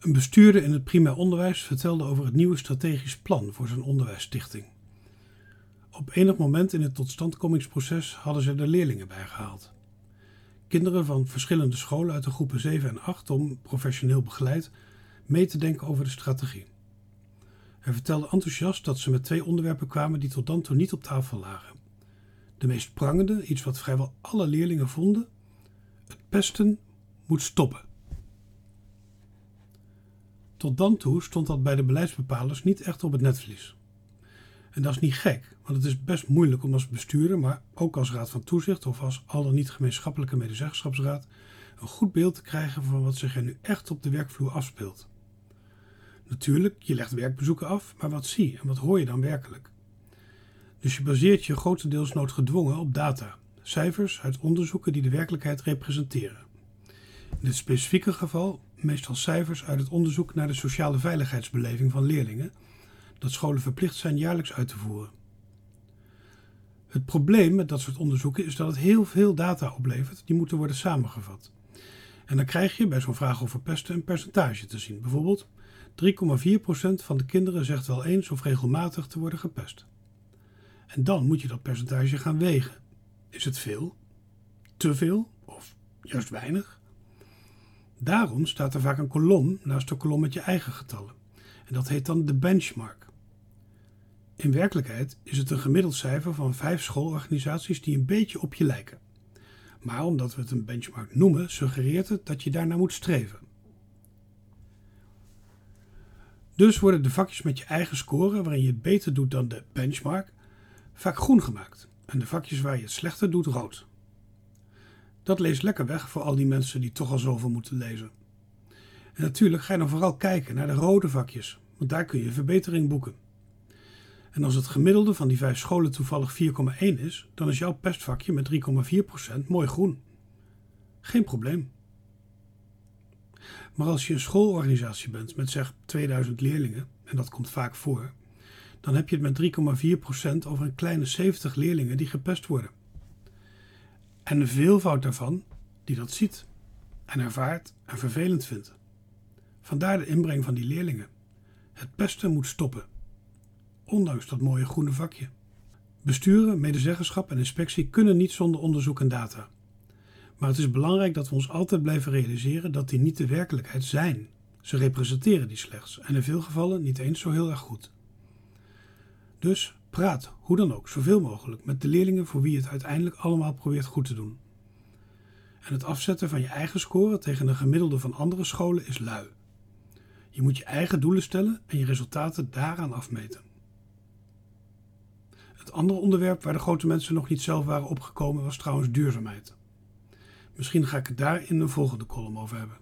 Een bestuurder in het primair onderwijs vertelde over het nieuwe strategisch plan voor zijn onderwijsstichting. Op enig moment in het totstandkomingsproces hadden ze er leerlingen bij gehaald. Kinderen van verschillende scholen uit de groepen 7 en 8 om, professioneel begeleid, mee te denken over de strategie. Hij vertelde enthousiast dat ze met twee onderwerpen kwamen die tot dan toe niet op tafel lagen. De meest prangende, iets wat vrijwel alle leerlingen vonden: het pesten moet stoppen. Tot dan toe stond dat bij de beleidsbepalers niet echt op het netvlies. En dat is niet gek, want het is best moeilijk om als bestuurder, maar ook als raad van toezicht of als al dan niet gemeenschappelijke medezeggenschapsraad, een goed beeld te krijgen van wat zich er nu echt op de werkvloer afspeelt. Natuurlijk, je legt werkbezoeken af, maar wat zie en wat hoor je dan werkelijk? Dus je baseert je grotendeels noodgedwongen op data, cijfers uit onderzoeken die de werkelijkheid representeren. In dit specifieke geval meestal cijfers uit het onderzoek naar de sociale veiligheidsbeleving van leerlingen, dat scholen verplicht zijn jaarlijks uit te voeren. Het probleem met dat soort onderzoeken is dat het heel veel data oplevert die moeten worden samengevat. En dan krijg je bij zo'n vraag over pesten een percentage te zien. Bijvoorbeeld 3,4% van de kinderen zegt wel eens of regelmatig te worden gepest. En dan moet je dat percentage gaan wegen. Is het veel? Te veel? Of juist weinig? Daarom staat er vaak een kolom naast de kolom met je eigen getallen. En dat heet dan de benchmark. In werkelijkheid is het een gemiddeld cijfer van vijf schoolorganisaties die een beetje op je lijken. Maar omdat we het een benchmark noemen, suggereert het dat je daarnaar moet streven. Dus worden de vakjes met je eigen score, waarin je het beter doet dan de benchmark, vaak groen gemaakt. En de vakjes waar je het slechter doet, rood. Dat leest lekker weg voor al die mensen die toch al zoveel moeten lezen. En natuurlijk ga je dan vooral kijken naar de rode vakjes, want daar kun je verbetering boeken. En als het gemiddelde van die vijf scholen toevallig 4,1 is, dan is jouw pestvakje met 3,4% mooi groen. Geen probleem. Maar als je een schoolorganisatie bent met zeg 2000 leerlingen, en dat komt vaak voor, dan heb je het met 3,4% over een kleine 70 leerlingen die gepest worden. En een veelvoud daarvan die dat ziet en ervaart en vervelend vindt. Vandaar de inbreng van die leerlingen. Het pesten moet stoppen, ondanks dat mooie groene vakje. Besturen, medezeggenschap en inspectie kunnen niet zonder onderzoek en data. Maar het is belangrijk dat we ons altijd blijven realiseren dat die niet de werkelijkheid zijn. Ze representeren die slechts en in veel gevallen niet eens zo heel erg goed. Dus praat, hoe dan ook, zoveel mogelijk met de leerlingen voor wie het uiteindelijk allemaal probeert goed te doen. En het afzetten van je eigen score tegen een gemiddelde van andere scholen is lui. Je moet je eigen doelen stellen en je resultaten daaraan afmeten. Het andere onderwerp waar de grote mensen nog niet zelf waren opgekomen was trouwens duurzaamheid. Misschien ga ik het daar in de volgende column over hebben.